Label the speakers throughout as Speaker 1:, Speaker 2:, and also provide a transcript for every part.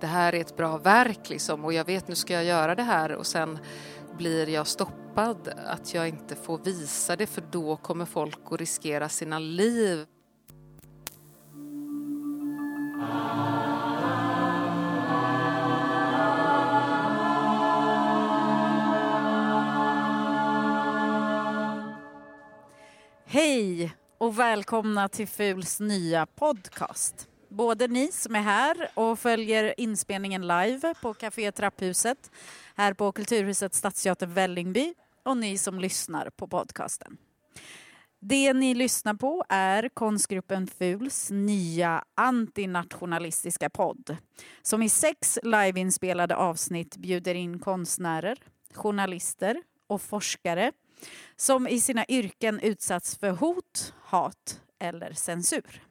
Speaker 1: det här är ett bra verk liksom och jag vet nu ska jag göra det här och sen blir jag stoppad att jag inte får visa det för då kommer folk att riskera sina liv.
Speaker 2: Hej och välkomna till FULs nya podcast. Både ni som är här och följer inspelningen live på Café Trapphuset här på Kulturhuset Stadsteatern Vällingby och ni som lyssnar på podcasten. Det ni lyssnar på är konstgruppen FULs nya antinationalistiska podd som i sex liveinspelade avsnitt bjuder in konstnärer, journalister och forskare som i sina yrken utsatts för hot, hat eller censur.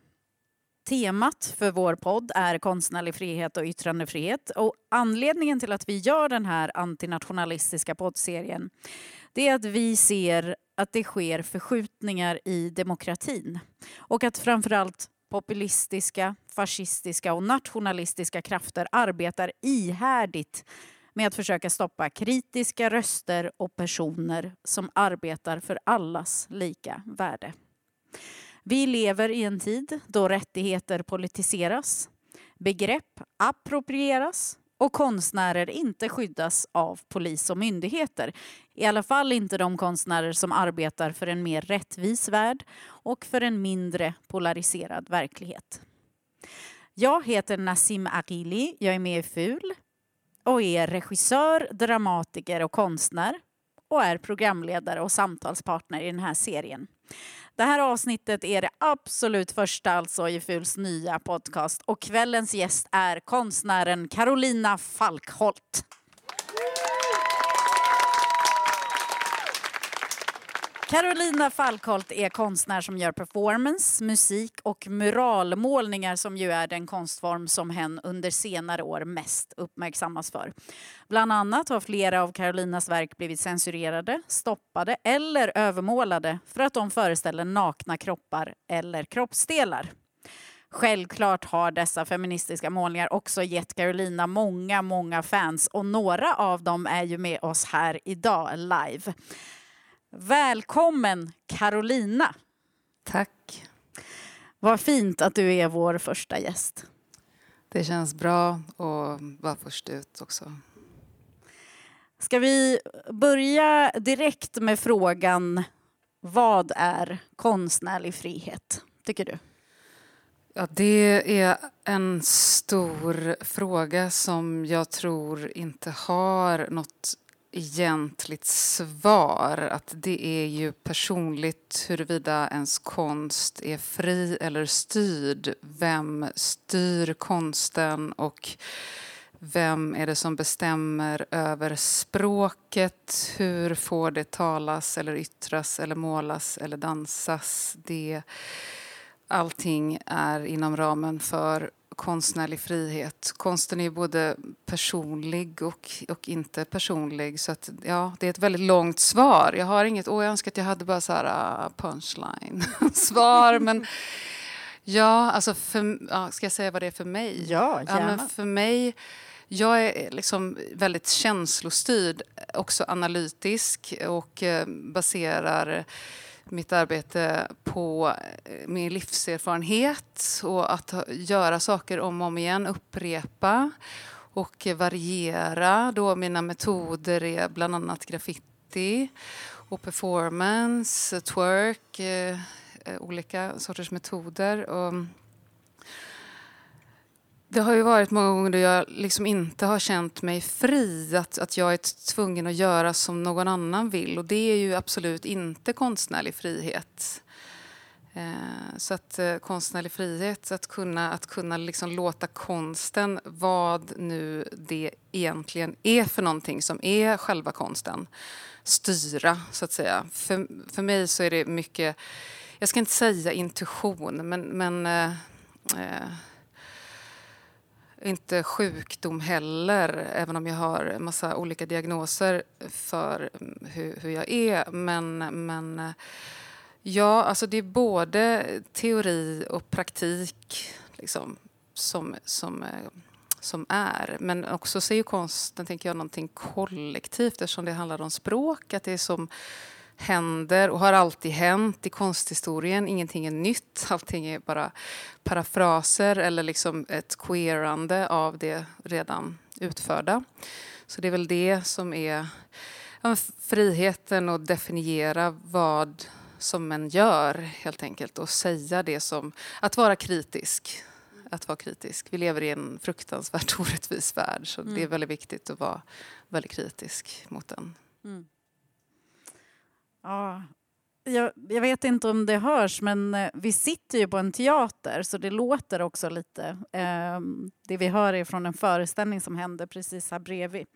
Speaker 2: Temat för vår podd är konstnärlig frihet och yttrandefrihet och anledningen till att vi gör den här antinationalistiska poddserien det är att vi ser att det sker förskjutningar i demokratin och att framförallt populistiska, fascistiska och nationalistiska krafter arbetar ihärdigt med att försöka stoppa kritiska röster och personer som arbetar för allas lika värde. Vi lever i en tid då rättigheter politiseras, begrepp approprieras och konstnärer inte skyddas av polis och myndigheter. I alla fall inte de konstnärer som arbetar för en mer rättvis värld och för en mindre polariserad verklighet. Jag heter Nassim Aghili, jag är med i FUL och är regissör, dramatiker och konstnär och är programledare och samtalspartner i den här serien. Det här avsnittet är det absolut första alltså i FULs nya podcast och kvällens gäst är konstnären Carolina Falkholt. Carolina Falkholt är konstnär som gör performance, musik och muralmålningar som ju är den konstform som hen under senare år mest uppmärksammas för. Bland annat har flera av Carolinas verk blivit censurerade, stoppade eller övermålade för att de föreställer nakna kroppar eller kroppsdelar. Självklart har dessa feministiska målningar också gett Carolina många, många fans och några av dem är ju med oss här idag live. Välkommen Carolina.
Speaker 1: Tack.
Speaker 2: Vad fint att du är vår första gäst.
Speaker 1: Det känns bra att vara först ut också.
Speaker 2: Ska vi börja direkt med frågan vad är konstnärlig frihet, tycker du?
Speaker 1: Ja, det är en stor fråga som jag tror inte har något egentligt svar. Att det är ju personligt huruvida ens konst är fri eller styrd. Vem styr konsten och vem är det som bestämmer över språket? Hur får det talas eller yttras eller målas eller dansas? Det, allting är inom ramen för konstnärlig frihet. Konsten är både personlig och, och inte personlig. Så att, ja, det är ett väldigt långt svar. Jag har inget, åh jag önskar att jag hade bara så här uh, punchline svar. men ja, alltså för, ja, ska jag säga vad det är för mig?
Speaker 2: Ja, gärna.
Speaker 1: Ja, men för mig jag är liksom väldigt känslostyrd, också analytisk och eh, baserar mitt arbete på eh, min livserfarenhet och att göra saker om och om igen, upprepa och variera. Då mina metoder är bland annat graffiti och performance, twerk, eh, eh, olika sorters metoder. Och det har ju varit många gånger då jag liksom inte har känt mig fri. Att, att jag är tvungen att göra som någon annan vill. Och det är ju absolut inte konstnärlig frihet. Eh, så att eh, konstnärlig frihet, att kunna, att kunna liksom låta konsten, vad nu det egentligen är för någonting som är själva konsten, styra, så att säga. För, för mig så är det mycket, jag ska inte säga intuition, men, men eh, eh inte sjukdom heller, även om jag har en massa olika diagnoser för mm, hur, hur jag är. Men, men eh, ja, alltså det är både teori och praktik liksom, som, som eh, som är. Men också så är ju konsten, tänker jag, någonting kollektivt eftersom det handlar om språk, att det är som händer och har alltid hänt i konsthistorien. Ingenting är nytt, allting är bara parafraser eller liksom ett queerande av det redan utförda. Så det är väl det som är friheten att definiera vad som en gör helt enkelt och säga det som, att vara kritisk. Att vara kritisk. Vi lever i en fruktansvärt orättvis värld så mm. det är mm. väldigt viktigt att vara väldigt kritisk mot den. Mm.
Speaker 2: Ja, jag, jag, vet inte om det hörs, men eh, vi sitter ju på en teater så det låter också lite. Eh, det vi hör är från en föreställning som hände precis här bredvid.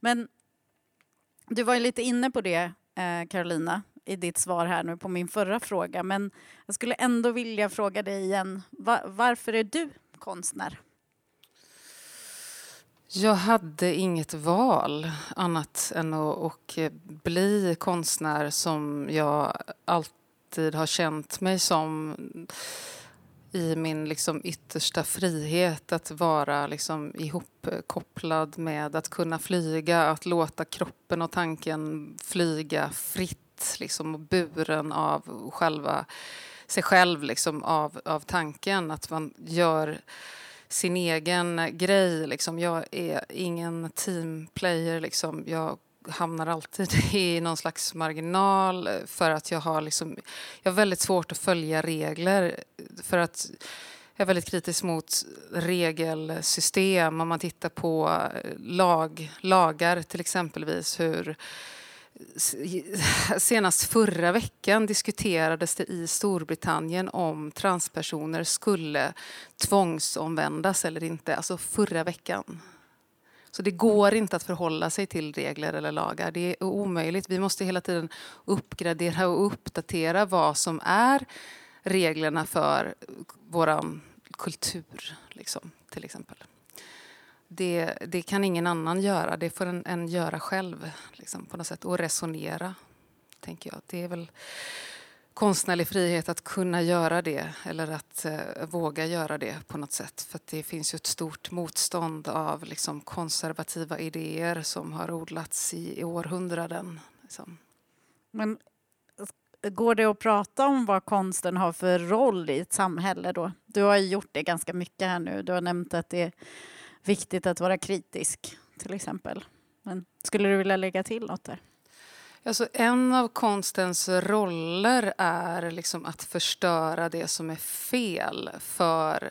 Speaker 2: Men du var ju lite inne på det, eh, Carolina, i ditt svar här nu på min förra fråga. Men jag skulle ändå vilja fråga dig igen. Va varför är du konstnär?
Speaker 1: Jag hade inget val annat än att och eh, bli konstnär som jag alltid har känt mig som i min liksom yttersta frihet att vara liksom ihopkopplad med att kunna flyga, att låta kroppen och tanken flyga fritt liksom, och buren av själva sig själv, liksom, av, av tanken. Att man gör sin egen grej. Liksom. Jag är ingen teamplayer. Liksom. Jag hamnar alltid i någon slags marginal eh, för att jag har, liksom, jag har väldigt svårt att följa regler. Eh, för att jag är väldigt kritisk mot regelsystem. Om man tittar på eh, lag, lagar till exempelvis. hur senast förra veckan diskuterades det i Storbritannien om transpersoner skulle tvångsomvändas eller inte. Alltså förra veckan. Så det går inte att förhålla sig till regler eller lagar. Det är omöjligt. Vi måste hela tiden uppgradera och uppdatera vad som är reglerna för vår kultur, liksom, till exempel det, det kan ingen annan göra. Det får en, en göra själv liksom, på något sätt. Och resonera, tänker jag. Det är väl konstnärlig frihet att kunna göra det eller att eh, våga göra det på något sätt. För det finns ju ett stort motstånd av liksom, konservativa idéer som har odlats i, i århundraden. Liksom.
Speaker 2: Men eh, går det att prata om vad konsten har för roll i ett samhälle då? Du har gjort det ganska mycket här nu. Du har nämnt att det viktigt att vara kritisk till exempel. Men skulle du vilja lägga till något där?
Speaker 1: Alltså en av konstens roller är liksom att förstöra det som är fel för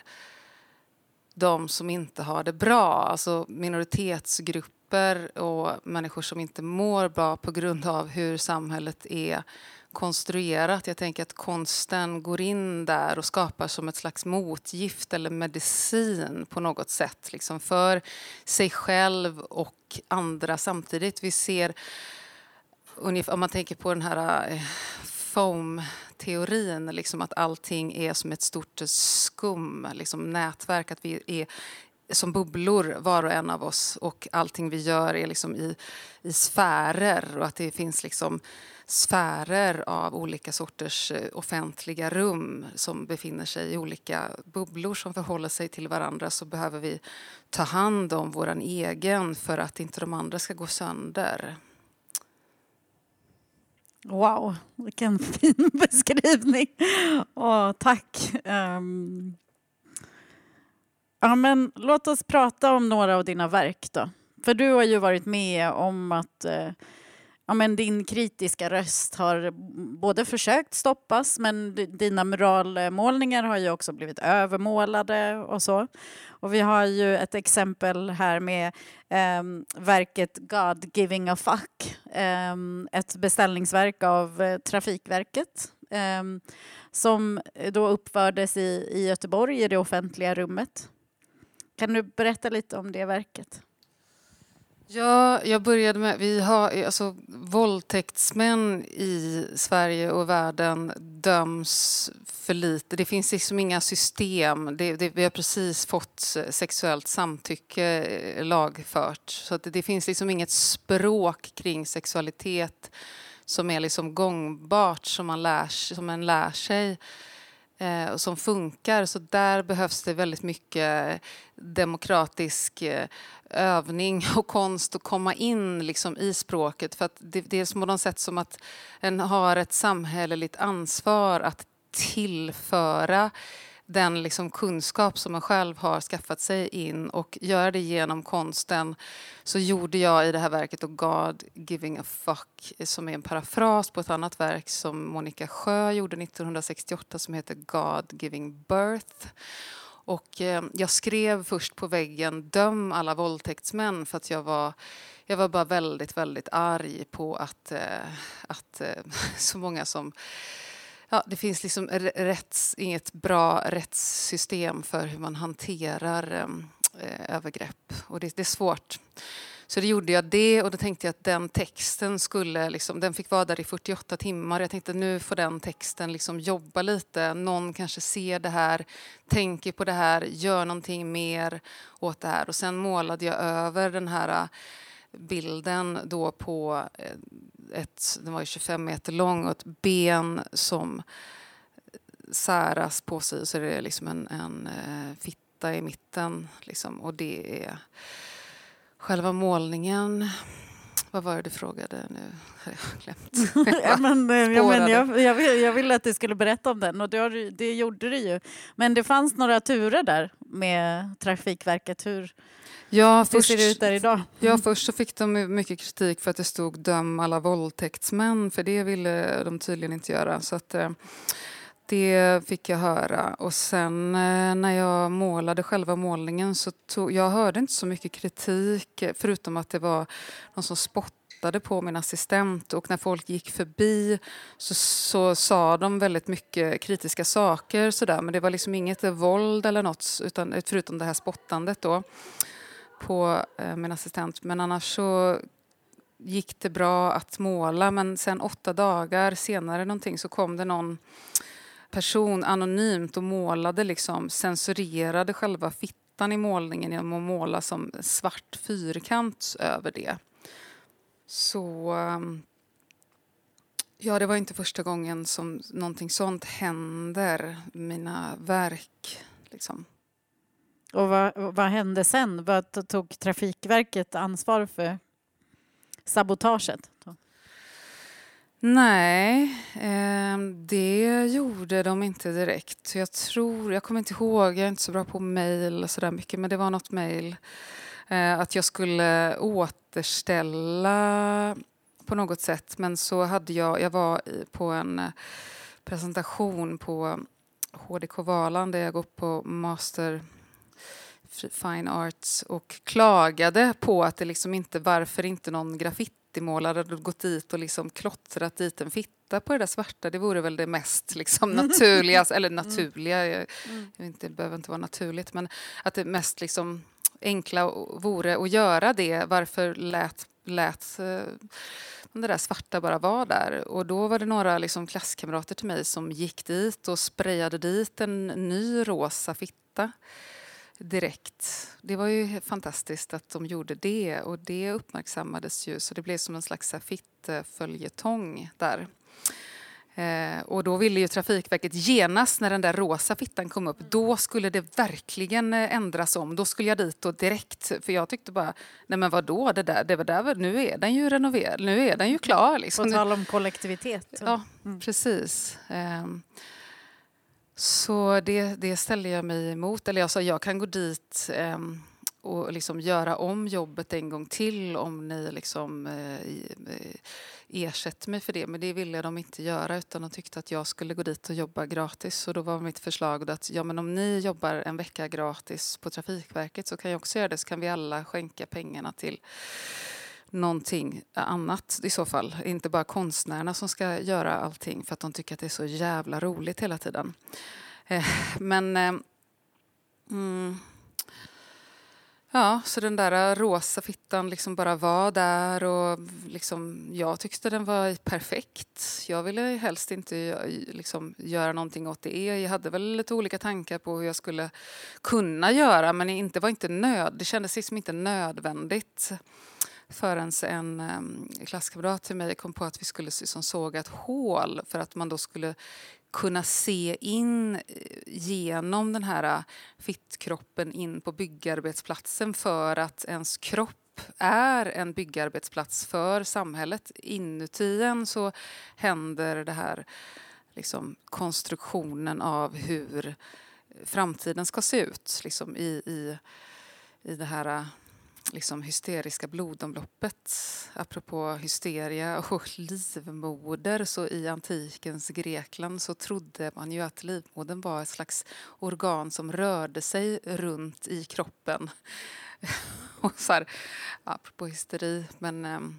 Speaker 1: de som inte har det bra. Alltså minoritetsgrupper och människor som inte mår bra på grund av hur samhället är konstruerat. Jag tänker att konsten går in där och skapar som ett slags motgift eller medicin på något sätt liksom för sig själv och andra samtidigt. Vi ser, om man tänker på den här eh, foam-teorin, liksom att allting är som ett stort skum, liksom nätverk, att vi är som bubblor var och en av oss och allting vi gör är liksom i, i sfärer och att det finns liksom sfärer av olika sorters eh, offentliga rum som befinner sig i olika bubblor som förhåller sig till varandra så behöver vi ta hand om vår egen för att inte de andra ska gå sönder.
Speaker 2: Wow, vilken fin beskrivning. Åh, tack. Um... Ja, men låt oss prata om några av dina verk då. För du har ju varit med om att eh, ja, men din kritiska röst har både försökt stoppas men dina muralmålningar har ju också blivit övermålade och så. Och vi har ju ett exempel här med um, verket God giving a fuck. um, ett beställningsverk av uh, Trafikverket um, som då uppfördes i, i Göteborg i det offentliga rummet. Kan du berätta lite om det verket?
Speaker 1: Ja, jag började med... Vi har, alltså, våldtäktsmän i Sverige och världen döms för lite. Det finns liksom inga system. Det, det, vi har precis fått sexuellt samtycke eh, lagfört. Så det, det, finns liksom inget språk kring sexualitet som är liksom gångbart, som man lär, som man lär sig eh, som funkar. Så där behövs det väldigt mycket demokratisk eh, övning och konst att komma in liksom, i språket. För att det, det är på något sätt som att en har ett samhälleligt ansvar att tillföra den liksom kunskap som man själv har skaffat sig in och göra det genom konsten så gjorde jag i det här verket och God giving a fuck som är en parafras på ett annat verk som Monica Sjö gjorde 1968 som heter God giving birth. Och eh, jag skrev först på väggen döm alla våldtäktsmän för att jag var jag var bara väldigt, väldigt arg på att, eh, att eh, så många som Ja, det finns liksom rätts, inget bra rättssystem för hur man hanterar ehm, eh, övergrepp. Och det, det, är svårt. Så det gjorde jag det och då tänkte jag att den texten skulle, liksom, den fick vara där i 48 timmar. Jag tänkte nu får den texten liksom jobba lite. Någon kanske ser det här, tänker på det här, gör någonting mer åt det här. Och sen målade jag över den här bilden då på eh, ett, den var 25 meter lång och ett ben som eh, säras på sig så det är liksom en, en eh, fitta i mitten. Liksom, och det är själva målningen. Vad var det du frågade nu? Jag glömt.
Speaker 2: ja, men, eh, ja, men jag, jag, vill, jag ville att du skulle berätta om den och det, det gjorde du ju. Men det fanns några turer där med Trafikverket. Hur,
Speaker 1: Ja,
Speaker 2: Hur ser det ut där idag?
Speaker 1: Ja, först så fick de mycket kritik för att det stod döm alla våldtäktsmän, för det ville de tydligen inte göra. Så att, eh, det fick jag höra. Och sen eh, när jag målade själva målningen så tog, jag hörde inte så mycket kritik förutom att det var någon som spottade på min assistent och när folk gick förbi så, så sa de väldigt mycket kritiska saker sådär men det var liksom inget våld eller något utan, förutom det här spottandet då på eh, min assistent. Men annars så gick det bra att måla. Men sen åtta dagar senare någonting så kom det någon person anonymt och målade, liksom, censurerade själva fittan i målningen genom att måla som svart fyrkant över det. Så ehm, ja, det var inte första gången som någonting sånt händer mina verk. Liksom.
Speaker 2: Och vad, vad hände sen? Vad tog Trafikverket ansvar för sabotaget?
Speaker 1: Nej, eh, det gjorde de inte direkt. Jag tror, jag kommer inte ihåg, jag är inte så bra på mejl och sådär mycket, men det var något mejl eh, att jag skulle återställa på något sätt. Men så hade jag, jag var på en eh, presentation på HDK Valand där jag går på master Fine Arts och klagade på att det liksom inte, varför inte någon graffitimålare hade gått dit och liksom klottrat dit en fitta på det där svarta. Det vore väl det mest liksom naturliga, eller mm. naturliga, jag, mm. jag inte, det behöver inte vara naturligt, men att det mest liksom enkla vore att göra det. Varför lät, lät eh, det där svarta bara vara där. Och då var det några liksom klasskamrater till mig som gick dit och sprayade dit en ny rosa fitta direkt. Det var ju fantastiskt att de gjorde det och det uppmärksammades ju så det blev som en slags fittföljetong där. Eh, och då ville ju Trafikverket genast när den där rosa fittan kom upp, då skulle det verkligen eh, ändras om. Då skulle jag dit och direkt, för jag tyckte bara, nej men vadå, det där, det var där, nu är den ju renoverad, nu är den ju klar. Liksom.
Speaker 2: På tal om kollektivitet.
Speaker 1: Ja, mm. precis. Eh, så det, det ställde jag mig emot. Eller jag sa jag kan gå dit eh, och liksom göra om jobbet en gång till om ni liksom, eh, eh, ersätter mig för det. Men det ville de inte göra utan de tyckte att jag skulle gå dit och jobba gratis. Och då var mitt förslag att ja, men om ni jobbar en vecka gratis på Trafikverket så kan jag också göra det så kan vi alla skänka pengarna till någonting annat i så fall. Inte bara konstnärerna som ska göra allting för att de tycker att det är så jävla roligt hela tiden. Eh, men... Eh, mm, ja, så den där rosa fittan liksom bara var där och liksom, jag tyckte den var perfekt. Jag ville helst inte eh, liksom, göra någonting åt det. Jag hade väl lite olika tankar på hur jag skulle kunna göra men det var inte nöd, det kändes liksom inte nödvändigt förrän en um, klasskamrat till mig kom på att vi skulle liksom såga ett hål för att man då skulle kunna se in eh, genom den här eh, fittkroppen in på byggarbetsplatsen för att ens kropp är en byggarbetsplats för samhället. Inuti en så händer det här liksom, konstruktionen av hur framtiden ska se ut liksom, i, i, i det här eh, liksom hysteriska blodomloppet. Apropå hysteria och livmoder, så i antikens Grekland så trodde man ju att livmodern var ett slags organ som rörde sig runt i kroppen. och så här, apropå hysteri, men ehm,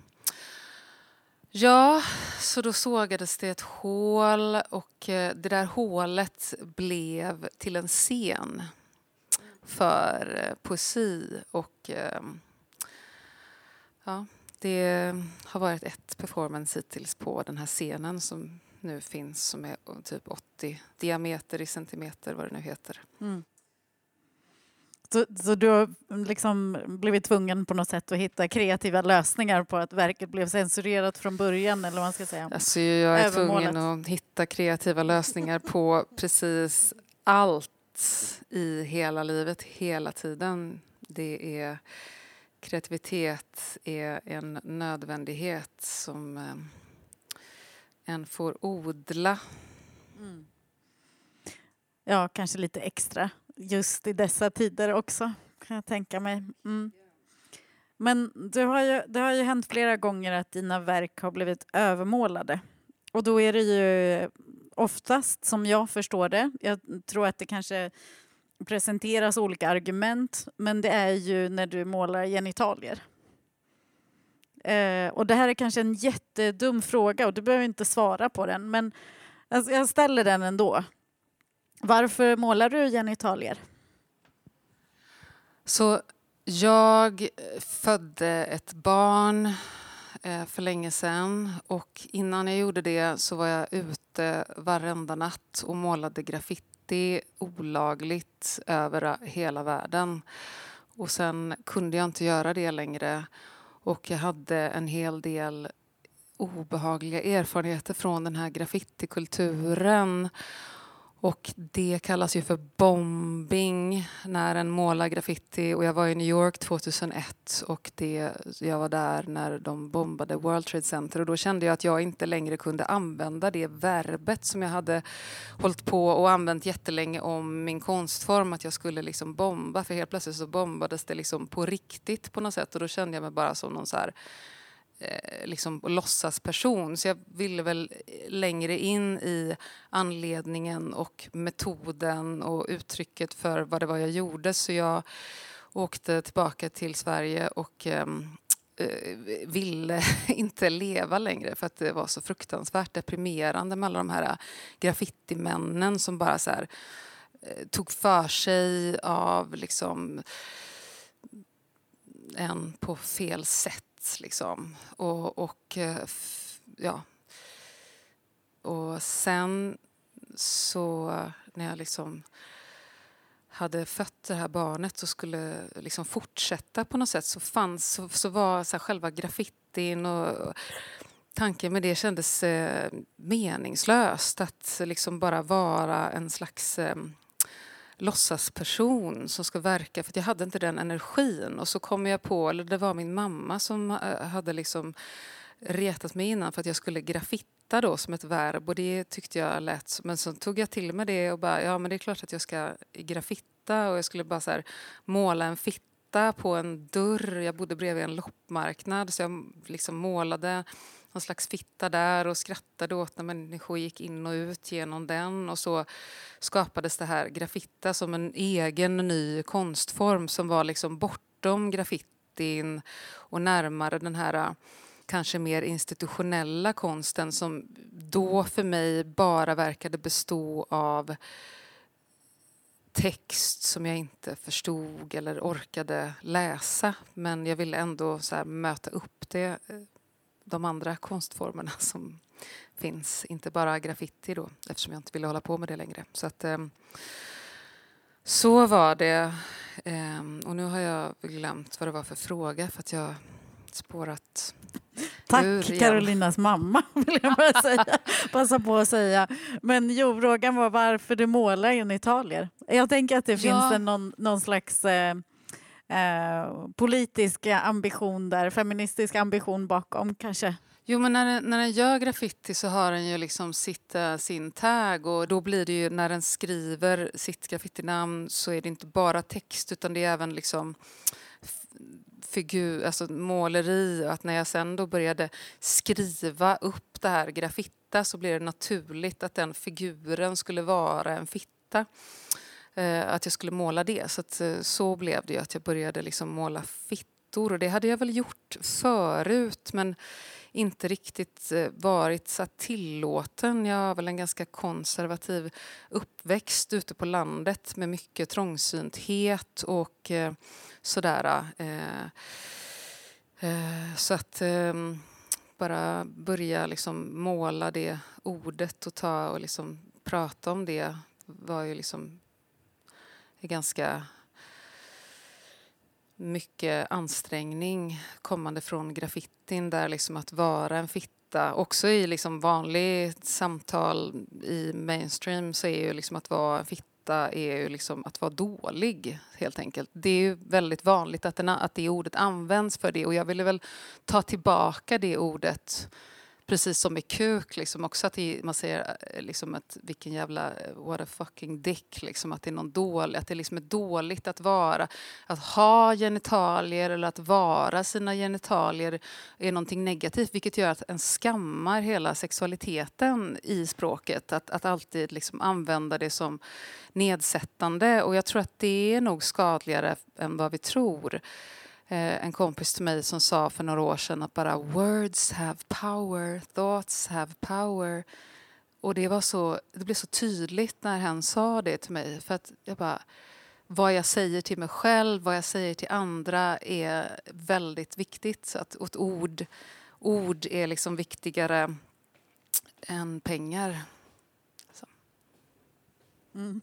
Speaker 1: Ja, så då sågades det ett hål och eh, det där hålet blev till en scen för eh, poesi och eh, ja, det har varit ett performance hittills på den här scenen som nu finns som är typ 80 diameter i centimeter vad det nu heter. Mm.
Speaker 2: Så, så, du har liksom blivit tvungen på något sätt att hitta kreativa lösningar på att verket blev censurerat från början eller vad man ska säga?
Speaker 1: Alltså, jag är tvungen att hitta kreativa lösningar på precis allt i hela livet, hela tiden. Det är kreativitet är en nödvändighet som eh, en får odla. Mm.
Speaker 2: Ja, kanske lite extra just i dessa tider också, kan jag tänka mig. Mm. Men det har, ju, det har ju hänt flera gånger att dina verk har blivit övermålade. Och då är det ju oftast, som jag förstår det, jag tror att det kanske presenteras olika argument, men det är ju när du målar genitalier. Eh, och det här är kanske en jättedum fråga och du behöver inte svara på den, men alltså jag ställer den ändå. Varför målar du genitalier?
Speaker 1: Så jag födde ett barn Eh, för länge sedan. Och innan jag gjorde det så var jag ute varenda natt och målade graffiti olagligt över hela världen. Och sen kunde jag inte göra det längre. Och jag hade en hel del obehagliga erfarenheter från den här graffitikulturen och det kallas ju för bombing när en målar graffiti. Och jag var i New York 2001 och det, jag var där när de bombade World Trade Center. Och då kände jag att jag inte längre kunde använda det verbet som jag hade hållit på och använt jättelänge om min konstform. Att jag skulle liksom bomba. För helt plötsligt så bombades det liksom på riktigt på något sätt. Och då kände jag mig bara som någon så här eh, liksom låtsasperson. Så jag ville väl längre in i anledningen och metoden och uttrycket för vad det var jag gjorde. Så jag åkte tillbaka till Sverige och ehm, eh, ville inte leva längre för att det var så fruktansvärt deprimerande med alla de här graffitimännen som bara så här, eh, tog för sig av liksom en på fel sätt Liksom. Och, och, eh, ja. och sen så när jag liksom hade fött det här barnet och skulle liksom fortsätta på något sätt så fanns så, så var så själva graffitin och tanken med det kändes eh, meningslöst. Att liksom bara vara en slags eh, låtsasperson som ska verka för jag hade inte den energin. Och så kom jag på, eller det var min mamma som eh, hade liksom retat mig innan för att jag skulle graffitta då som ett verb och det tyckte jag lät Men så tog jag till mig det och bara, ja men det är klart att jag ska graffitta och jag skulle bara så här, måla en fitta på en dörr. Jag bodde bredvid en loppmarknad så jag liksom målade någon slags fitta där och skrattade åt när människor gick in och ut genom den. Och så skapades det här graffitta som en egen ny konstform som var liksom bortom graffitin och närmare den här äh, kanske mer institutionella konsten som då för mig bara verkade bestå av text som jag inte förstod eller orkade läsa. Men jag ville ändå så möta upp det äh, de andra konstformerna som finns. Inte bara graffiti då, eftersom jag inte ville hålla på med det längre. Så, att, ehm, så var det. Ehm, och nu har jag glömt vad det var för fråga för att jag spårat
Speaker 2: Tack
Speaker 1: ur igen.
Speaker 2: Carolinas mamma, vill jag bara säga. passa på att säga. Men jo, frågan var varför du målar genitalier. Jag tänker att det
Speaker 1: Ja.
Speaker 2: finns en, någon, någon slags eh, eh, politisk ambition där, feministisk ambition bakom kanske.
Speaker 1: Jo, men när den, när den gör graffiti så har den ju liksom sitt, eh, sin tag och då blir det ju när den skriver sitt graffitinamn så är det inte bara text utan det är även liksom figur, alltså måleri och att när jag sen då började skriva upp det här graffitta så blev det naturligt att den figuren skulle vara en fitta. Eh, att jag skulle måla det. Så, att, eh, så blev det ju att jag började liksom måla fittor och det hade jag väl gjort förut men inte riktigt eh, varit så tillåten. Jag har väl en ganska konservativ uppväxt ute på landet med mycket trångsynthet och eh, sådär. Eh, eh, så att eh, bara börja liksom måla det ordet och ta och liksom prata om det var ju liksom är ganska mycket ansträngning kommande från graffitin där liksom att vara en fitta. Också i liksom vanligt samtal i mainstream så är ju liksom att vara en fitta är ju liksom att vara dålig helt enkelt. Det är ju väldigt vanligt att, den, att det ordet används för det och jag ville väl ta tillbaka det ordet Precis som med kuk, liksom också att det, man säger eh, liksom att vilken jävla eh, what a fucking dick, liksom att det är någon dålig, att det liksom är dåligt att vara, att ha genitalier eller att vara sina genitalier är någonting negativt, vilket gör att en skammar hela sexualiteten i språket, att, att alltid liksom använda det som nedsättande. Och jag tror att det är nog skadligare än vad vi tror. Eh, en kompis till mig som sa för några år sedan att bara words have power, thoughts have power. Och det, var så, det blev så tydligt när han sa det till mig. För att jag bara, vad jag säger till mig själv, vad jag säger till andra är väldigt viktigt. Så att ett ord, ord är liksom viktigare än pengar.
Speaker 2: Mm.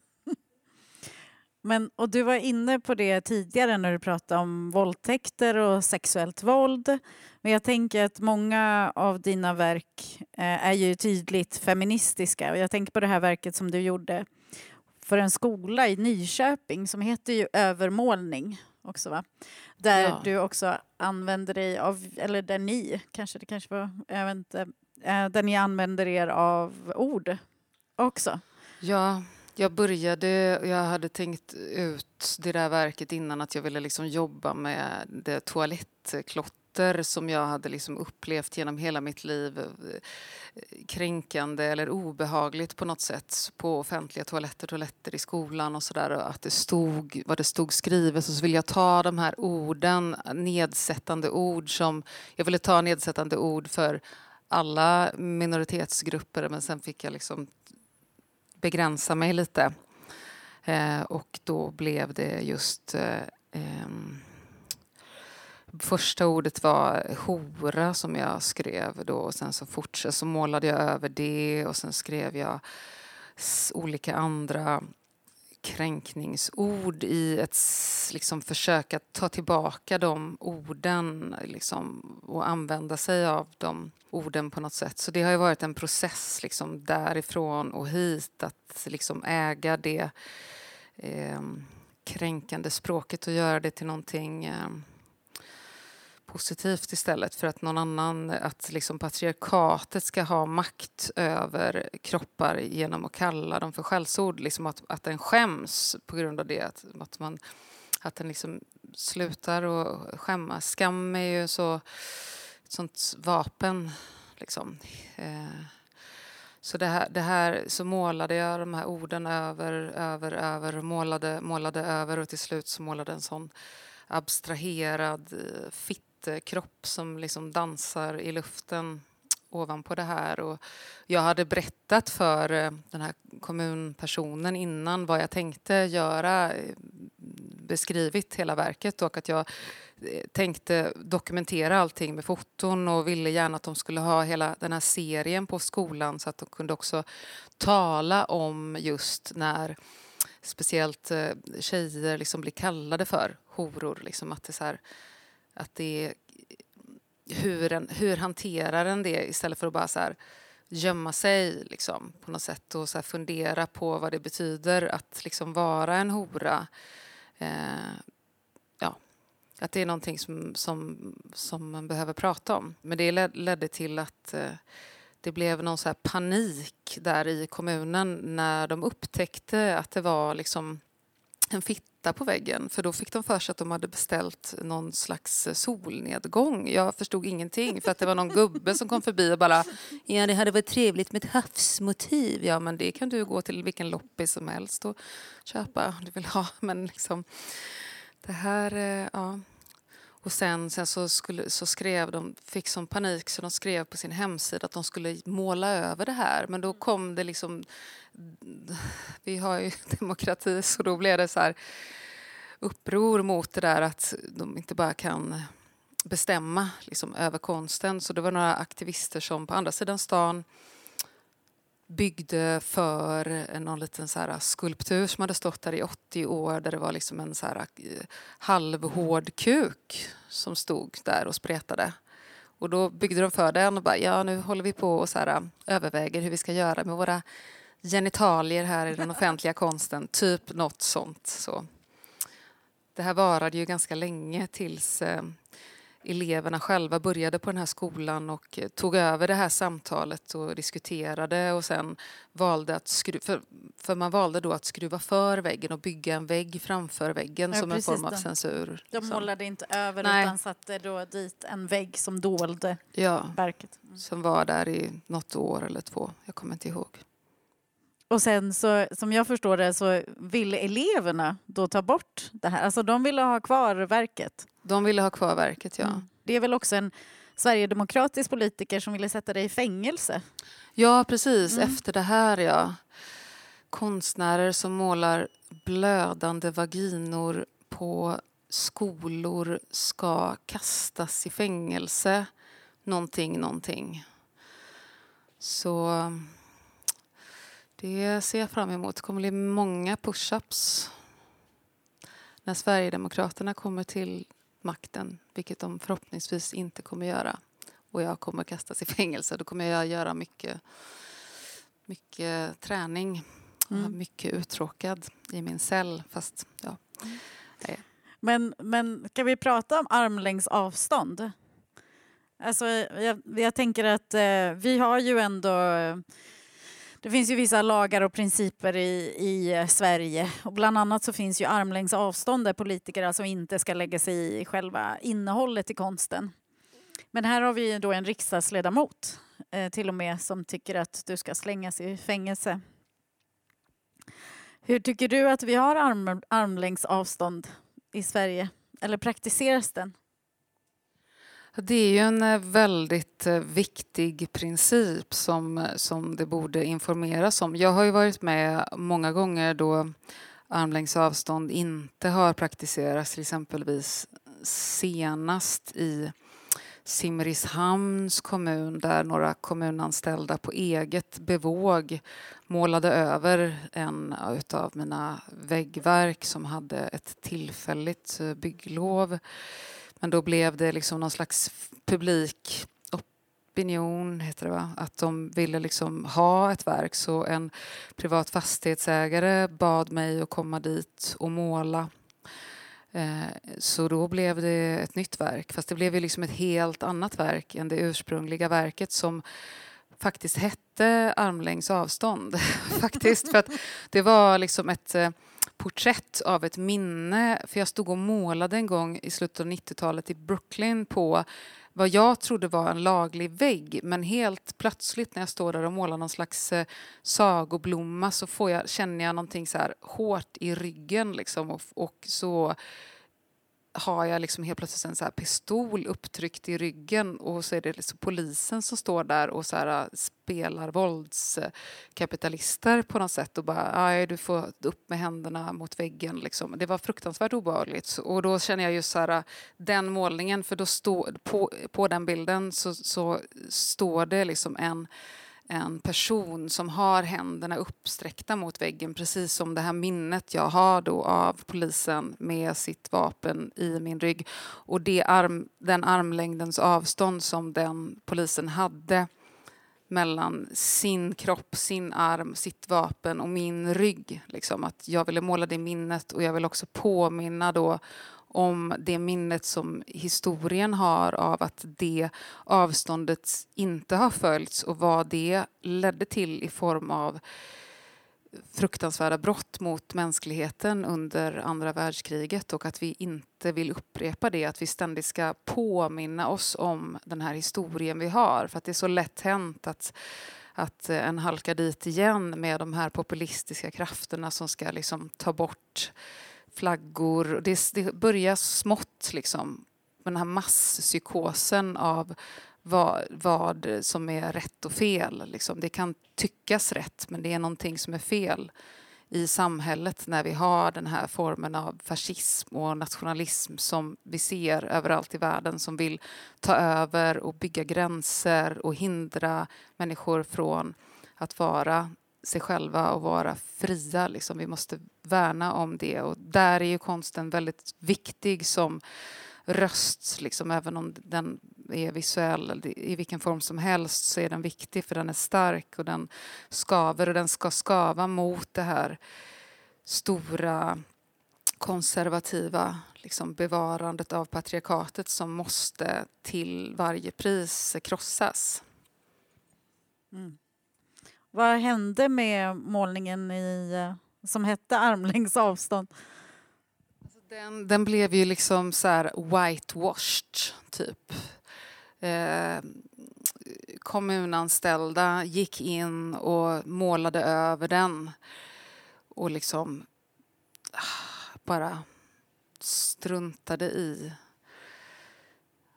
Speaker 2: Men, och du var inne på det tidigare när du pratade om våldtäkter och sexuellt våld. Men jag tänker att många av dina verk eh, är ju tydligt feministiska. Och jag tänker på det här verket som du gjorde för en skola i Nyköping som heter ju Övermålning också va? Där
Speaker 1: Ja.
Speaker 2: du också använder dig av, eller där ni, kanske det kanske var, jag vet inte, eh, där ni använder er av ord också.
Speaker 1: Ja, jag började, jag hade tänkt ut det där verket innan att jag ville liksom jobba med det toalettklotter som jag hade liksom upplevt genom hela mitt liv. Eh, kränkande eller obehagligt på något sätt på offentliga toaletter, toaletter i skolan och sådär. och Att det stod, vad det stod skrivet. Och så ville jag ta de här orden, nedsättande ord som... Jag ville ta nedsättande ord för alla minoritetsgrupper men sen fick jag liksom begränsa mig lite. Eh, och då blev det just... Eh, första ordet var hora som jag skrev då och sen så fortsatte så målade jag över det och sen skrev jag olika andra kränkningsord i ett liksom, försök att ta tillbaka de orden liksom, och använda sig av de orden på något sätt. Så det har ju varit en process liksom, därifrån och hit att liksom, äga det eh, kränkande språket och göra det till någonting eh, positivt istället för att någon annan, att liksom patriarkatet ska ha makt över kroppar genom att kalla dem för skällsord, liksom att, att den skäms på grund av det, att, att, man, att den liksom slutar att skämmas. Skam är ju så, ett sånt vapen. Liksom. Eh, så det här, det här så målade jag de här orden över, över, över, målade, målade över och till slut så målade en sån abstraherad eh, fitta Eh, kropp som liksom dansar i luften ovanpå det här. Och jag hade berättat för eh, den här kommunpersonen innan vad jag tänkte göra, eh, beskrivit hela verket och att jag tänkte dokumentera allting med foton och ville gärna att de skulle ha hela den här serien på skolan så att de kunde också tala om just när speciellt tjejer liksom blir kallade för horor. Liksom att det, så här, att det är hur, en, hur hanterar en det istället för att bara så här, gömma sig liksom, på något sätt och så fundera på vad det betyder att liksom vara en hora. Eh, ja, att det är någonting som, som, som man behöver prata om. Men det ledde till att eh, det blev någon så panik där i kommunen när de upptäckte att det var liksom liten fitta på väggen för då fick de för sig att de hade beställt någon slags solnedgång. Jag förstod ingenting för att det var någon gubbe som kom förbi och bara ja det hade varit trevligt med ett havsmotiv. Ja men det kan du gå till vilken loppis som helst och köpa om du vill ha. Men liksom det här, eh, ja. Och sen, sen så, skulle, så skrev de, fick som panik så de skrev på sin hemsida att de skulle måla över det här. Men då kom det liksom... Vi har ju demokrati så då blev det så här uppror mot det där att de inte bara kan bestämma liksom, över konsten. Så det var några aktivister som på andra sidan stan byggde för någon liten så här skulptur som hade stått där i 80 år där det var liksom en så här eh, halvhård kuk som stod där och spretade. Och då byggde de för den och bara, ja nu håller vi på och så här, eh, överväger hur vi ska göra med våra genitalier här i den offentliga konsten. Typ något sånt. Så. Det här varade ju ganska länge tills eh, eleverna själva började på den här skolan och eh, tog över det här samtalet och diskuterade och sen valde att skruva, för, för man valde då att skruva för väggen och bygga en vägg framför väggen ja, som en form av det. censur.
Speaker 2: De så. målade inte över Nej. utan satte då dit en vägg som dolde ja, verket.
Speaker 1: Mm. Som var där i något år eller två, jag kommer inte ihåg.
Speaker 2: Och sen så, som jag förstår det så ville eleverna då ta bort det här. Alltså de ville ha kvar verket.
Speaker 1: De ville ha kvar verket, ja. Mm.
Speaker 2: Det är väl också en sverigedemokratisk politiker som ville sätta dig i fängelse?
Speaker 1: Ja, precis. Mm. Efter det här, ja. Konstnärer som målar blödande vaginor på skolor ska kastas i fängelse. Någonting, någonting. Så det ser jag fram emot. Det kommer bli många push-ups när Sverigedemokraterna kommer till makten, vilket de förhoppningsvis inte kommer göra och jag kommer kastas i fängelse. Då kommer jag göra mycket, mycket träning. Mm. Mycket uttråkad i min cell. Fast, ja.
Speaker 2: Mm. Men, men kan vi prata om armlängds avstånd? Alltså, jag, jag tänker att eh, vi har ju ändå det finns ju vissa lagar och principer i, i eh, Sverige och bland annat så finns ju armlängds avstånd där politiker alltså inte ska lägga sig i själva innehållet i konsten. Men här har vi då en riksdagsledamot eh, till och med som tycker att du ska slängas i fängelse. Hur tycker du att vi har arm, armlängds avstånd i Sverige? Eller praktiseras den?
Speaker 1: Det är ju en eh, väldigt eh, viktig princip som, som det borde informeras om. Jag har ju varit med många gånger då armlängds avstånd inte har praktiserats, till exempelvis senast i Simrishamns kommun där några kommunanställda på eget bevåg målade över en av mina väggverk som hade ett tillfälligt eh, bygglov men då blev det liksom någon slags publik opinion, heter det va? att de ville liksom ha ett verk. Så en privat fastighetsägare bad mig att komma dit och måla. Eh, så då blev det ett nytt verk, fast det blev ju liksom ett helt annat verk än det ursprungliga verket som faktiskt hette armlängds avstånd. faktiskt, för att det var liksom ett eh, porträtt av ett minne. För jag stod och målade en gång i slutet av 90-talet i Brooklyn på vad jag trodde var en laglig vägg. Men helt plötsligt när jag står där och målar någon slags eh, sagoblomma så får jag, känner jag någonting så här hårt i ryggen. Liksom, och, och så har jag liksom helt plötsligt en så pistol upptryckt i ryggen och så är det liksom polisen som står där och så här, äh, spelar våldskapitalister på något sätt och bara du får upp med händerna mot väggen. Liksom. Det var fruktansvärt obehagligt och då känner jag just så här, äh, den målningen för då stå, på, på den bilden så, så står det liksom en en person som har händerna uppsträckta mot väggen precis som det här minnet jag har då av polisen med sitt vapen i min rygg. Och det arm, den armlängdens avstånd som den polisen hade mellan sin kropp, sin arm, sitt vapen och min rygg. Liksom, att jag ville måla det minnet och jag vill också påminna då om det minnet som historien har av att det avståndet inte har följts och vad det ledde till i form av fruktansvärda brott mot mänskligheten under andra världskriget och att vi inte vill upprepa det, att vi ständigt ska påminna oss om den här historien vi har. För att det är så lätt hänt att, att eh, en halkar dit igen med de här populistiska krafterna som ska liksom ta bort flaggor. Det, det börjar smått liksom, med den här masspsykosen av vad, vad som är rätt och fel. Liksom. Det kan tyckas rätt, men det är någonting som är fel i samhället när vi har den här formen av fascism och nationalism som vi ser överallt i världen som vill ta över och bygga gränser och hindra människor från att vara sig själva och vara fria. Liksom. Vi måste värna om det och där är ju konsten väldigt viktig som röst, liksom, även om den är visuell i vilken form som helst så är den viktig för den är stark och den skaver och den ska skava mot det här stora konservativa liksom, bevarandet av patriarkatet som måste till varje pris krossas.
Speaker 2: Mm. Vad hände med målningen i, eh, som hette Armlängds avstånd?
Speaker 1: Alltså, den, den blev ju liksom så här whitewashed, typ. Eh, kommunanställda gick in och målade över den och liksom ah, bara struntade i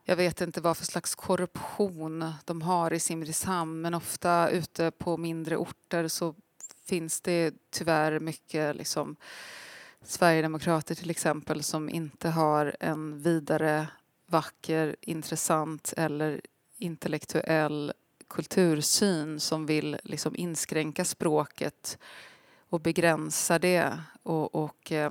Speaker 1: jag vet inte vad för slags korruption de har i Simrishamn men ofta ute på mindre orter så finns det tyvärr mycket liksom, Sverigedemokrater till exempel som inte har en vidare vacker, intressant eller intellektuell kultursyn som vill liksom inskränka språket och begränsa det. Och, och eh,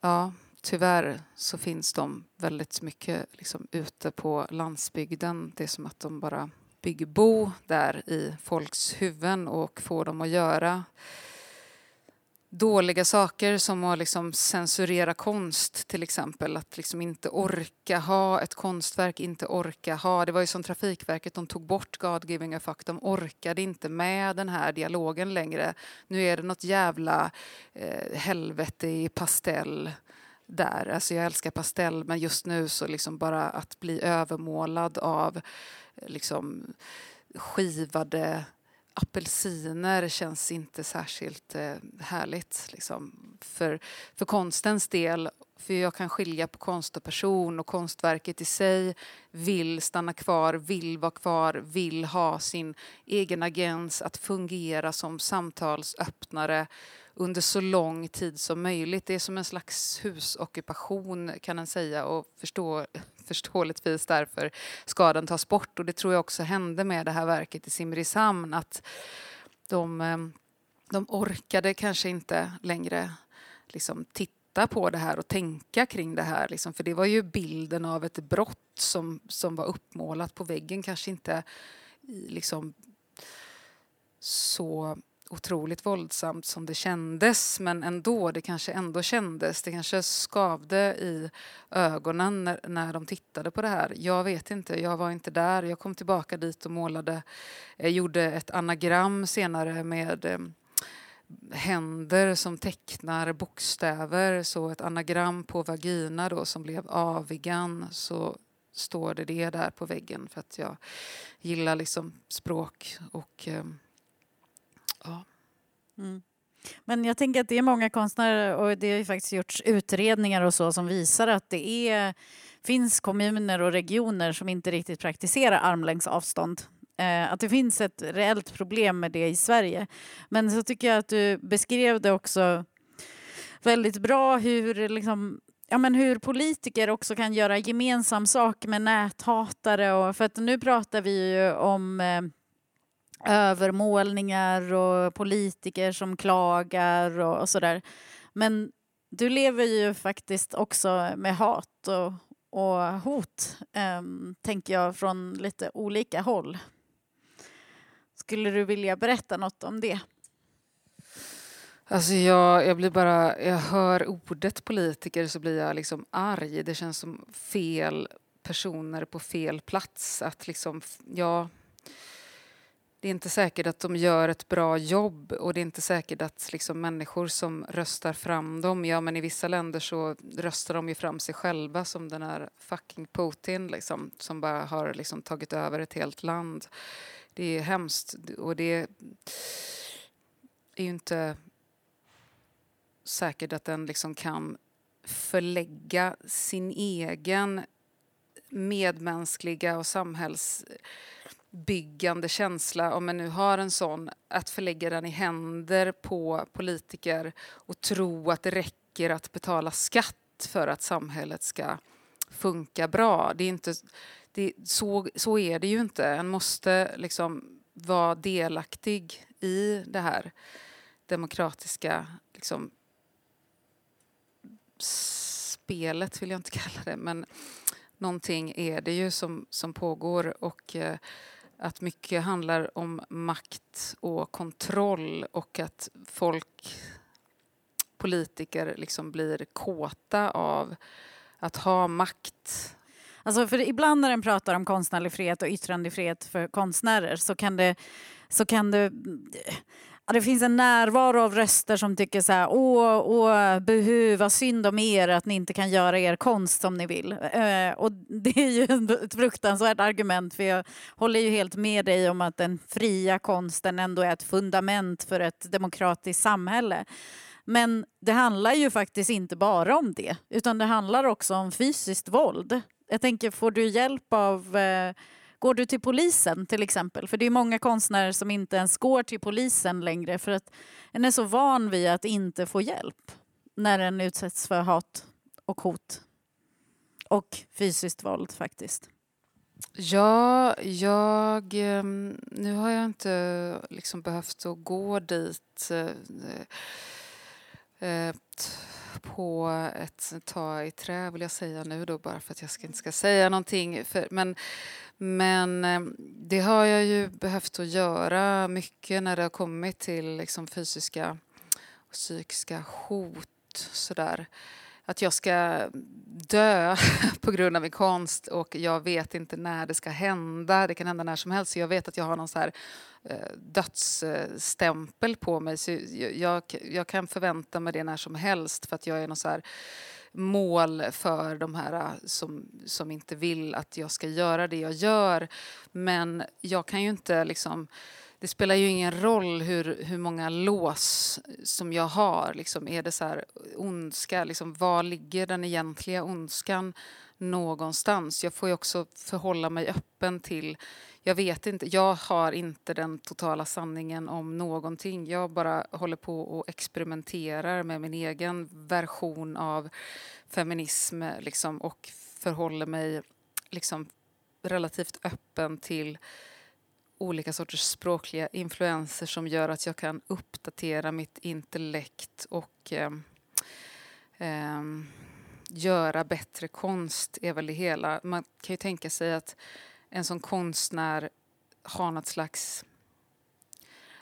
Speaker 1: ja, tyvärr så finns de väldigt mycket liksom ute på landsbygden. Det är som att de bara bygger bo där i folks huvuden och får dem att göra dåliga saker som att liksom censurera konst till exempel. Att liksom inte orka ha ett konstverk, inte orka ha... Det var ju som Trafikverket, de tog bort God giving a fuck. De orkade inte med den här dialogen längre. Nu är det något jävla eh, helvete i pastell där. Alltså jag älskar pastell men just nu så liksom bara att bli övermålad av liksom skivade apelsiner känns inte särskilt eh, härligt. Liksom. För, för konstens del, för jag kan skilja på konst och person och konstverket i sig vill stanna kvar, vill vara kvar, vill ha sin egen agens, att fungera som samtalsöppnare under så lång tid som möjligt. Det är som en slags husockupation kan man säga och förstå, förståeligtvis därför ska den tas bort. Och det tror jag också hände med det här verket i Simrishamn att de, eh, de orkade kanske inte längre liksom titta på det här och tänka kring det här. Liksom. För det var ju bilden av ett brott som, som var uppmålat på väggen, kanske inte liksom så otroligt våldsamt som det kändes men ändå, det kanske ändå kändes. Det kanske skavde i ögonen när, när de tittade på det här. Jag vet inte, jag var inte där. Jag kom tillbaka dit och målade, jag gjorde ett anagram senare med eh, händer som tecknar bokstäver. Så ett anagram på vagina då som blev avigan. Så står det det där på väggen för att jag gillar liksom språk och eh,
Speaker 2: Mm. Men jag tänker att det är många konstnärer och det har ju faktiskt gjorts utredningar och så som visar att det är, finns kommuner och regioner som inte riktigt praktiserar armlängds avstånd. Eh, att det finns ett reellt problem med det i Sverige. Men så tycker jag att du beskrev det också väldigt bra hur liksom, ja, men hur politiker också kan göra gemensam sak med näthatare. Och, för att nu pratar vi ju om eh, övermålningar och politiker som klagar och, och sådär. Men du lever ju faktiskt också med hat och, och hot, eh, tänker jag, från lite olika håll. Skulle du vilja berätta något om det?
Speaker 1: Alltså jag, jag blir bara, jag hör ordet politiker så blir jag liksom arg. Det känns som fel personer på fel plats. Att liksom, ja, det är inte säkert att de gör ett bra jobb och det är inte säkert att liksom människor som röstar fram dem, ja men i vissa länder så röstar de ju fram sig själva som den här fucking Putin liksom, som bara har liksom tagit över ett helt land. Det är hemskt och det är ju inte säkert att den liksom kan förlägga sin egen medmänskliga och samhälls byggande känsla, om man nu har en sån, att förlägga den i händer på politiker och tro att det räcker att betala skatt för att samhället ska funka bra. Det är inte, det, så, så är det ju inte. En måste liksom vara delaktig i det här demokratiska liksom, spelet, vill jag inte kalla det, men någonting är det ju som, som pågår och eh, att mycket handlar om makt och kontroll och att folk, politiker, liksom blir kåta av att ha makt.
Speaker 2: Alltså för ibland när en pratar om konstnärlig frihet och yttrandefrihet för konstnärer så kan det, så kan det det finns en närvaro av röster som tycker så här, åh, åh, buhu, vad synd om er att ni inte kan göra er konst som ni vill. Eh, och det är ju ett fruktansvärt argument för jag håller ju helt med dig om att den fria konsten ändå är ett fundament för ett demokratiskt samhälle. Men det handlar ju faktiskt inte bara om det, utan det handlar också om fysiskt våld. Jag tänker, får du hjälp av eh, Går du till polisen till exempel? För det är många konstnärer som inte ens går till polisen längre för att en är så van vid att inte få hjälp när en utsätts för hat och hot. Och fysiskt våld faktiskt.
Speaker 1: Ja, jag... Ehm, nu har jag inte liksom behövt att gå dit eh, eh, på ett ta i trä vill jag säga nu då bara för att jag inte ska säga någonting. För, men men eh, det har jag ju behövt att göra mycket när det har kommit till liksom fysiska och psykiska hot. Sådär. Att jag ska dö på grund av min konst och jag vet inte när det ska hända. Det kan hända när som helst. Jag vet att jag har någon så här eh, dödsstämpel på mig. Så jag, jag kan förvänta mig det när som helst för att jag är någon så här mål för de här eh, som, som inte vill att jag ska göra det jag gör. Men jag kan ju inte liksom... Det spelar ju ingen roll hur, hur många lås som jag har. Liksom, är det så här ondska? Liksom, var ligger den egentliga ondskan någonstans? Jag får ju också förhålla mig öppen till jag vet inte, jag har inte den totala sanningen om någonting. Jag bara håller på och experimenterar med min egen version av feminism liksom, och förhåller mig liksom, relativt öppen till olika sorters språkliga influenser som gör att jag kan uppdatera mitt intellekt och eh, eh, göra bättre konst är väl det hela. Man kan ju tänka sig att en sån konstnär har något slags...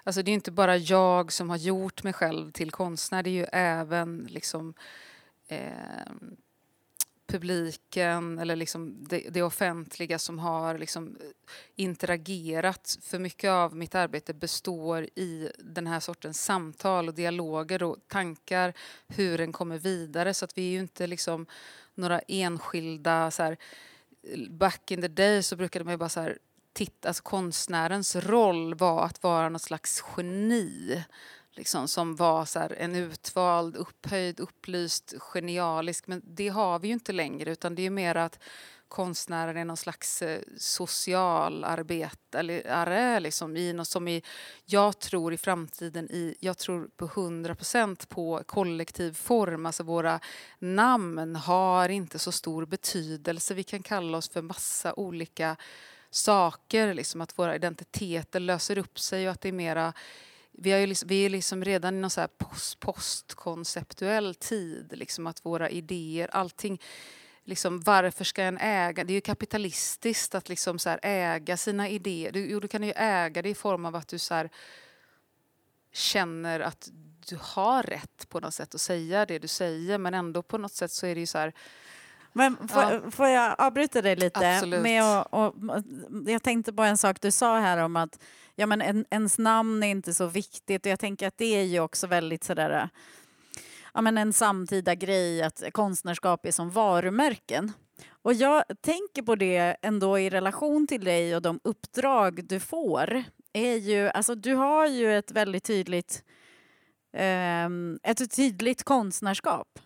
Speaker 1: Alltså det är inte bara jag som har gjort mig själv till konstnär, det är ju även liksom eh, publiken eller liksom det, det, offentliga som har liksom eh, interagerat. För mycket av mitt arbete består i den här sortens samtal och dialoger och tankar, hur den kommer vidare. Så att vi är ju inte liksom några enskilda så här, eh, back in the day så brukade man ju bara så här, titta, alltså konstnärens roll var att vara något slags geni. Liksom, som var så här, en utvald, upphöjd, upplyst, genialisk. Men det har vi ju inte längre utan det är mer att konstnären är någon slags eh, socialarbetare liksom, i något som i, jag tror i framtiden i, jag tror på 100 procent på kollektiv form. Alltså våra namn har inte så stor betydelse. Vi kan kalla oss för massa olika saker, liksom, att våra identiteter löser upp sig och att det är mera vi, är liksom, vi är liksom redan i någon så här post, postkonceptuell tid, liksom att våra idéer, allting liksom, varför ska en äga? Det är ju kapitalistiskt att liksom så äga sina idéer. Du, jo, du kan ju äga det i form av att du så här, känner att du har rätt på något sätt att säga det du säger men ändå på något sätt så är det ju så här
Speaker 2: men får, ja. får jag avbryta dig lite?
Speaker 1: Absolut.
Speaker 2: Med att, och, jag tänkte på en sak du sa här om att ja, men en, ens namn är inte så viktigt och jag tänker att det är ju också väldigt sådär ja, men en samtida grej att konstnärskap är som varumärken. Och jag tänker på det ändå i relation till dig och de uppdrag du får. Är ju, alltså, du har ju ett väldigt tydligt, eh, ett tydligt konstnärskap.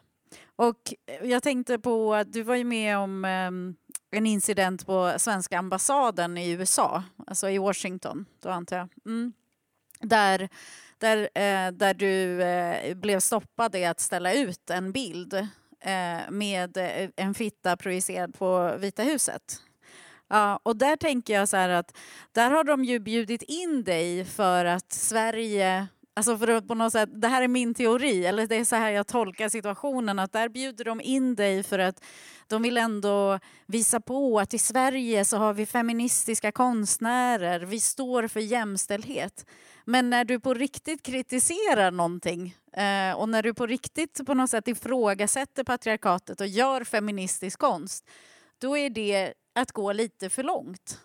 Speaker 2: Och eh, jag tänkte på att du var ju med om ehm, en incident på svenska ambassaden i USA, alltså i Washington, då antar jag. Mm. Där där, eh, där du eh, blev stoppad i att ställa ut en bild med en fitta projicerad på Vita huset. Ja, och där tänker jag så här att där har de ju bjudit in dig för att Sverige Alltså för att på något sätt, det här är min teori, eller det är så här jag tolkar situationen, att där bjuder de in dig för att de vill ändå visa på att i Sverige så har vi feministiska konstnärer, vi står för jämställdhet. Men när du på riktigt kritiserar någonting eh, och när du på riktigt på något sätt ifrågasätter patriarkatet och gör feministisk konst, då är det att gå lite för långt.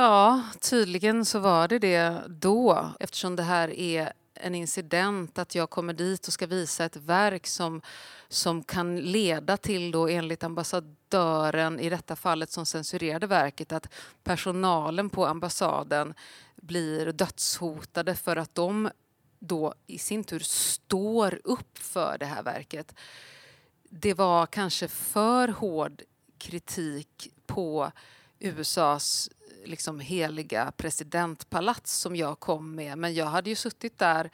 Speaker 1: Ja, tydligen så var det det då eftersom det här är en incident att jag kommer dit och ska visa ett verk som, som kan leda till, då, enligt ambassadören i detta fallet som censurerade verket, att personalen på ambassaden blir dödshotade för att de då i sin tur står upp för det här verket. Det var kanske för hård kritik på USAs liksom heliga presidentpalats som jag kom med. Men jag hade ju suttit där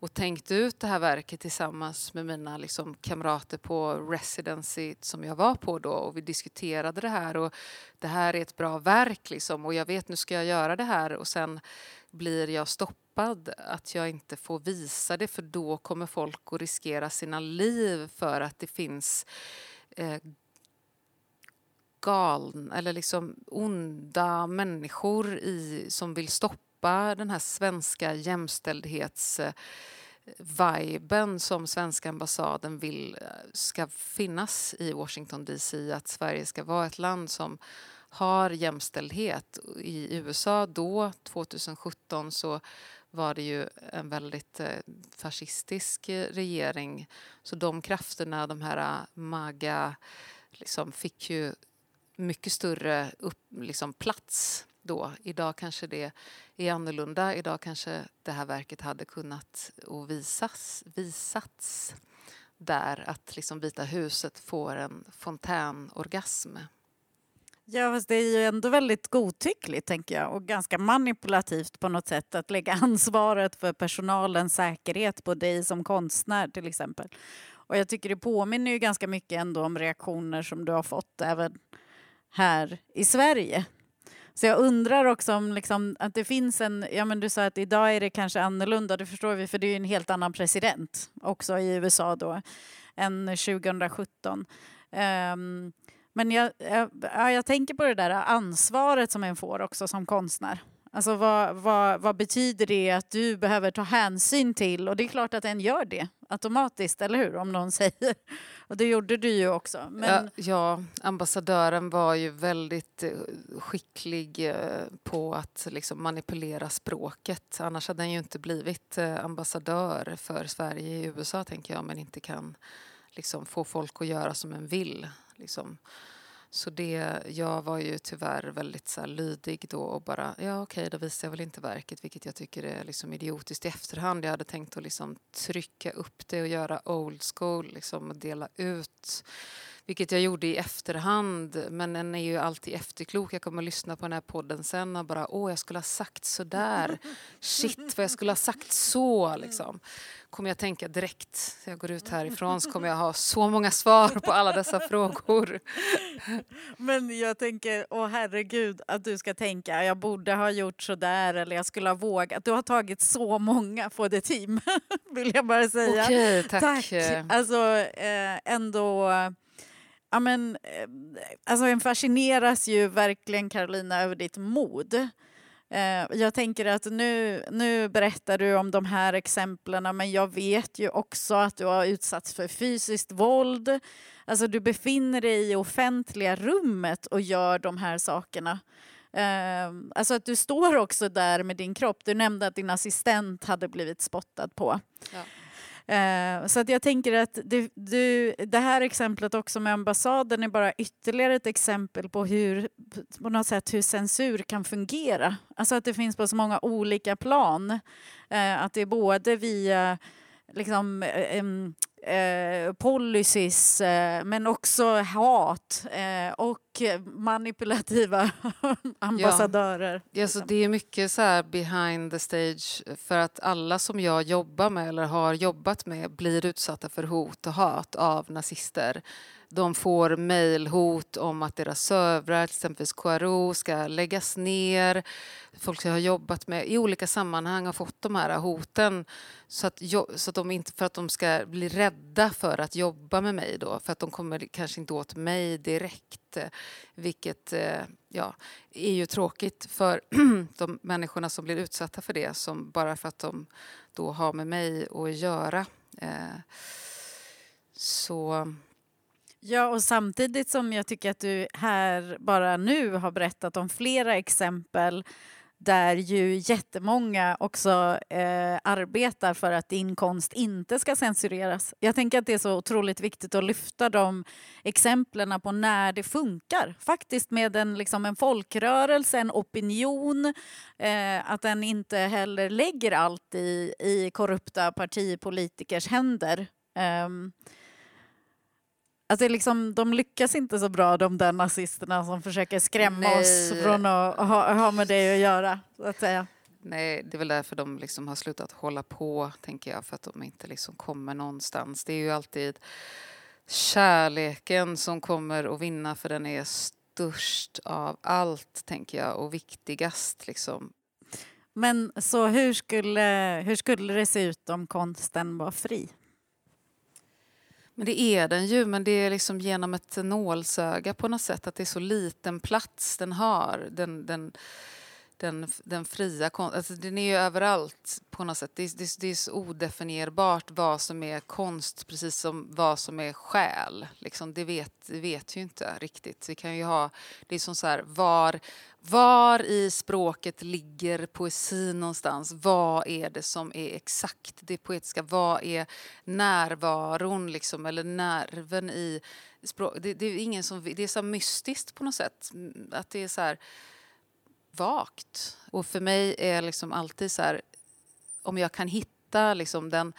Speaker 1: och tänkt ut det här verket tillsammans med mina liksom, kamrater på residency som jag var på då och vi diskuterade det här och det här är ett bra verk liksom och jag vet nu ska jag göra det här och sen blir jag stoppad att jag inte får visa det för då kommer folk att riskera sina liv för att det finns eh, galna eller liksom onda människor i, som vill stoppa den här svenska jämställdhetsviben som svenska ambassaden vill eh, ska finnas i Washington DC. Att Sverige ska vara ett land som har jämställdhet. I USA då, 2017, så var det ju en väldigt eh, fascistisk eh, regering. Så de krafterna, de här MAGA, liksom fick ju mycket större upp, liksom, plats då. Idag kanske det är annorlunda. Idag kanske det här verket hade kunnat och visas, visats där att liksom Vita huset får en fontänorgasm.
Speaker 2: Ja, fast det är ju ändå väldigt godtyckligt tänker jag och ganska manipulativt på något sätt att lägga ansvaret för personalens säkerhet på dig som konstnär till exempel. Och jag tycker det påminner ju ganska mycket ändå om reaktioner som du har fått även här i Sverige. Så jag undrar också om liksom, att det finns en, ja men du sa att idag är det kanske annorlunda, det förstår vi för det är ju en helt annan president också i USA då än 2017. Um, ehm, men jag, jag, jag tänker på det där ansvaret som en får också som konstnär. Alltså vad, vad, vad, betyder det att du behöver ta hänsyn till? Och det är klart att en gör det automatiskt, eller hur? Om någon säger. Och det gjorde du ju också.
Speaker 1: Men... Ja, ja, ambassadören var ju väldigt eh, skicklig eh, på att liksom manipulera språket. Annars hade han ju inte blivit eh, ambassadör för Sverige i USA, tänker jag, men inte kan liksom få folk att göra som en vill. Liksom. Så det, jag var ju tyvärr väldigt så lydig då och bara, ja okej, okay, då visar jag väl inte verket, vilket jag tycker är liksom idiotiskt i efterhand. Jag hade tänkt att liksom trycka upp det och göra old school, liksom, och dela ut vilket jag gjorde i efterhand, men en är ju alltid efterklok. Jag kommer att lyssna på den här podden sen och bara åh, jag skulle ha sagt så där. Shit, vad jag skulle ha sagt så. Liksom. Kommer jag tänka direkt när jag går ut härifrån så kommer jag ha så många svar på alla dessa frågor.
Speaker 2: Men jag tänker, åh herregud, att du ska tänka jag borde ha gjort så där eller jag skulle ha vågat. Du har tagit så många på det team, vill jag bara säga.
Speaker 1: Okej, tack.
Speaker 2: tack. Alltså eh, ändå... Ja, men, eh, alltså, en fascineras ju verkligen Carolina över ditt mod. Eh, jag tänker att nu, nu berättar du om de här exemplen men jag vet ju också att du har utsatts för fysiskt våld. Alltså du befinner dig i offentliga rummet och gör de här sakerna. Eh, alltså att du står också där med din kropp. Du nämnde att din assistent hade blivit spottad på. Ja. Eh, så att jag tänker att du, du, det här exemplet också med ambassaden är bara ytterligare ett exempel på hur, på något sätt, hur censur kan fungera. Alltså att det finns på så många olika plan. Eh, att det är både via liksom, eh, eh, policies eh, men också hat eh, och manipulativa ambassadörer.
Speaker 1: Ja. Ja, så det är mycket så här behind the stage för att alla som jag jobbar med eller har jobbat med blir utsatta för hot och hat av nazister. De får mejlhot om att deras servrar, till exempel KRO, ska läggas ner. Folk som jag har jobbat med i olika sammanhang har fått de här hoten så att, så att de inte, för att de ska bli rädda för att jobba med mig då, för att de kommer kanske inte åt mig direkt. Vilket eh, ja, är ju tråkigt för de människorna som blir utsatta för det, som bara för att de då har med mig att göra. Eh, så
Speaker 2: Ja, och samtidigt som jag tycker att du här bara nu har berättat om flera exempel där ju jättemånga också eh, arbetar för att din konst inte ska censureras. Jag tänker att det är så otroligt viktigt att lyfta de exemplen på när det funkar. Faktiskt med en, liksom en folkrörelse, en opinion, eh, att den inte heller lägger allt i, i korrupta partipolitikers händer. Eh, Alltså liksom, de lyckas inte så bra de där nazisterna som försöker skrämma Nej. oss från att ha, ha med det att göra. Så att säga.
Speaker 1: Nej, det är väl därför de liksom har slutat hålla på, tänker jag, för att de inte liksom kommer någonstans. Det är ju alltid kärleken som kommer att vinna för den är störst av allt, tänker jag, och viktigast. Liksom.
Speaker 2: Men så hur skulle, hur skulle det se ut om konsten var fri?
Speaker 1: Men det är den ju, men det är liksom genom ett nålsöga på något sätt. Att det är så liten plats den har. Den, den, den, den fria konsten. Alltså den är ju överallt på något sätt. Det är, det, det är så odefinierbart vad som är konst, precis som vad som är själ. Liksom, det, vet, vi vet ju inte riktigt. Vi kan ju ha, det är som så här, var, var i språket ligger poesin någonstans? Vad är det som är exakt det poetiska? Vad är närvaron liksom, eller nerven i språket? Det, det, är ingen som, det är så mystiskt på något sätt. Att det är så här, vagt. Och för mig är liksom alltid så här, om jag kan hitta liksom den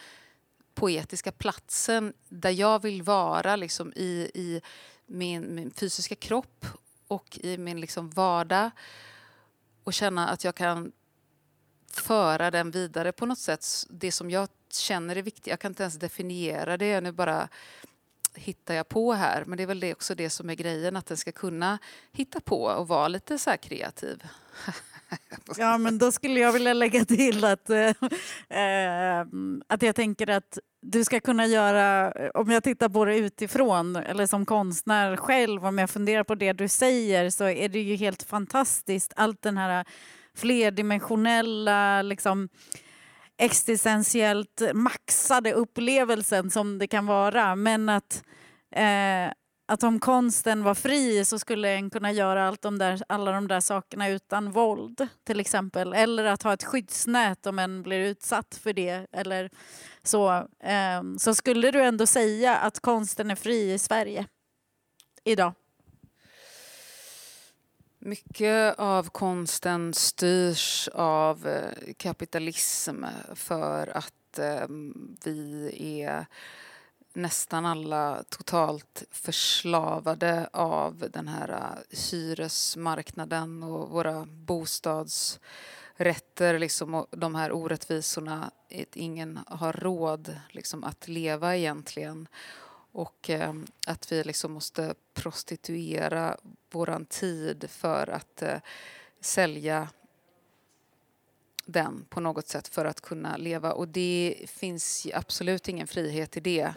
Speaker 1: poetiska platsen där jag vill vara liksom i, i min, min fysiska kropp och i min liksom vardag och känna att jag kan föra den vidare på något sätt. Det som jag känner är viktigt. Jag kan inte ens definiera det. Nu bara hittar jag på här. Men det är väl det också det som är grejen, att den ska kunna hitta på och vara lite så kreativ.
Speaker 2: ja, men då skulle jag vilja lägga till att, äh, att jag tänker att du ska kunna göra, om jag tittar på det utifrån eller som konstnär själv, om jag funderar på det du säger så är det ju helt fantastiskt. Allt den här flerdimensionella, liksom, existentiellt maxade upplevelsen som det kan vara. Men att, eh, att om konsten var fri så skulle en kunna göra allt de där, alla de där sakerna utan våld till exempel. Eller att ha ett skyddsnät om en blir utsatt för det. Eller så, eh, så skulle du ändå säga att konsten är fri i Sverige idag?
Speaker 1: Mycket av konsten styrs av eh, kapitalism för att ehm, vi är nästan alla totalt förslavade av den här eh, hyresmarknaden och våra bostadsrätter liksom, och de här orättvisorna, ingen har råd liksom att leva egentligen och eh, att vi liksom måste prostituera våran tid för att eh, sälja den på något sätt för att kunna leva. Och det finns absolut ingen frihet i det.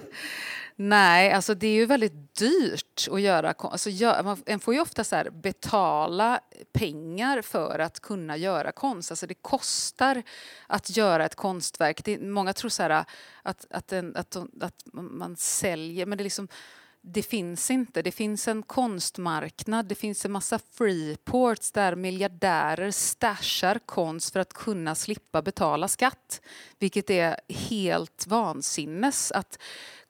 Speaker 1: Nej, alltså det är ju väldigt dyrt att göra alltså gör, Man får ju ofta så betala pengar för att kunna göra konst. Alltså det kostar att göra ett konstverk. Det, många tror så här att, att, en, att, att man säljer, men det är liksom det finns inte. Det finns en konstmarknad, det finns en massa freeports där miljardärer stashar konst för att kunna slippa betala skatt. Vilket är helt vansinnes att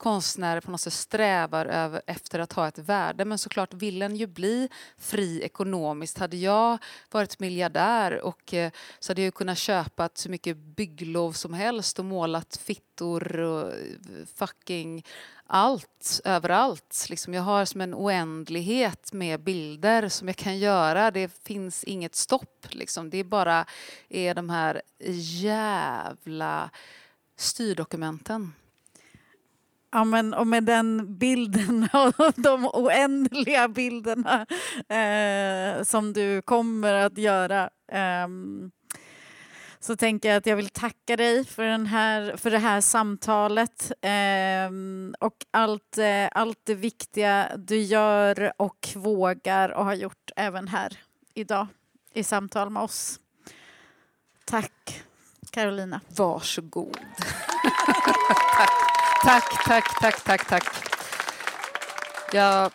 Speaker 1: konstnärer på något sätt strävar över, efter att ha ett värde. Men såklart vill en ju bli fri ekonomiskt. Hade jag varit miljardär och, eh, så hade jag kunnat köpa så mycket bygglov som helst och målat fittor och eh, fucking allt, överallt. Liksom jag har som en oändlighet med bilder som jag kan göra. Det finns inget stopp. Liksom. Det är bara är de här jävla styrdokumenten.
Speaker 2: Ja, men, och med den bilden och de oändliga bilderna eh, som du kommer att göra eh, så tänker jag att jag vill tacka dig för, den här, för det här samtalet eh, och allt, eh, allt det viktiga du gör och vågar och har gjort även här idag i samtal med oss. Tack, Carolina.
Speaker 1: Varsågod. tack, tack, tack, tack, tack. Jag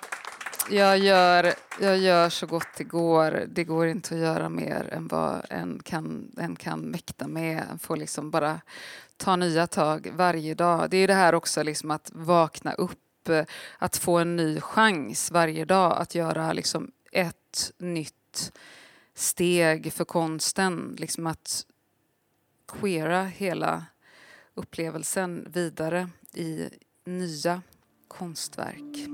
Speaker 1: jag gör, jag gör så gott det går. Det går inte att göra mer än vad en kan, en kan mäkta med. En får liksom bara ta nya tag varje dag. Det är det här också liksom att vakna upp, att få en ny chans varje dag att göra liksom ett nytt steg för konsten. Liksom att queera hela upplevelsen vidare i nya konstverk.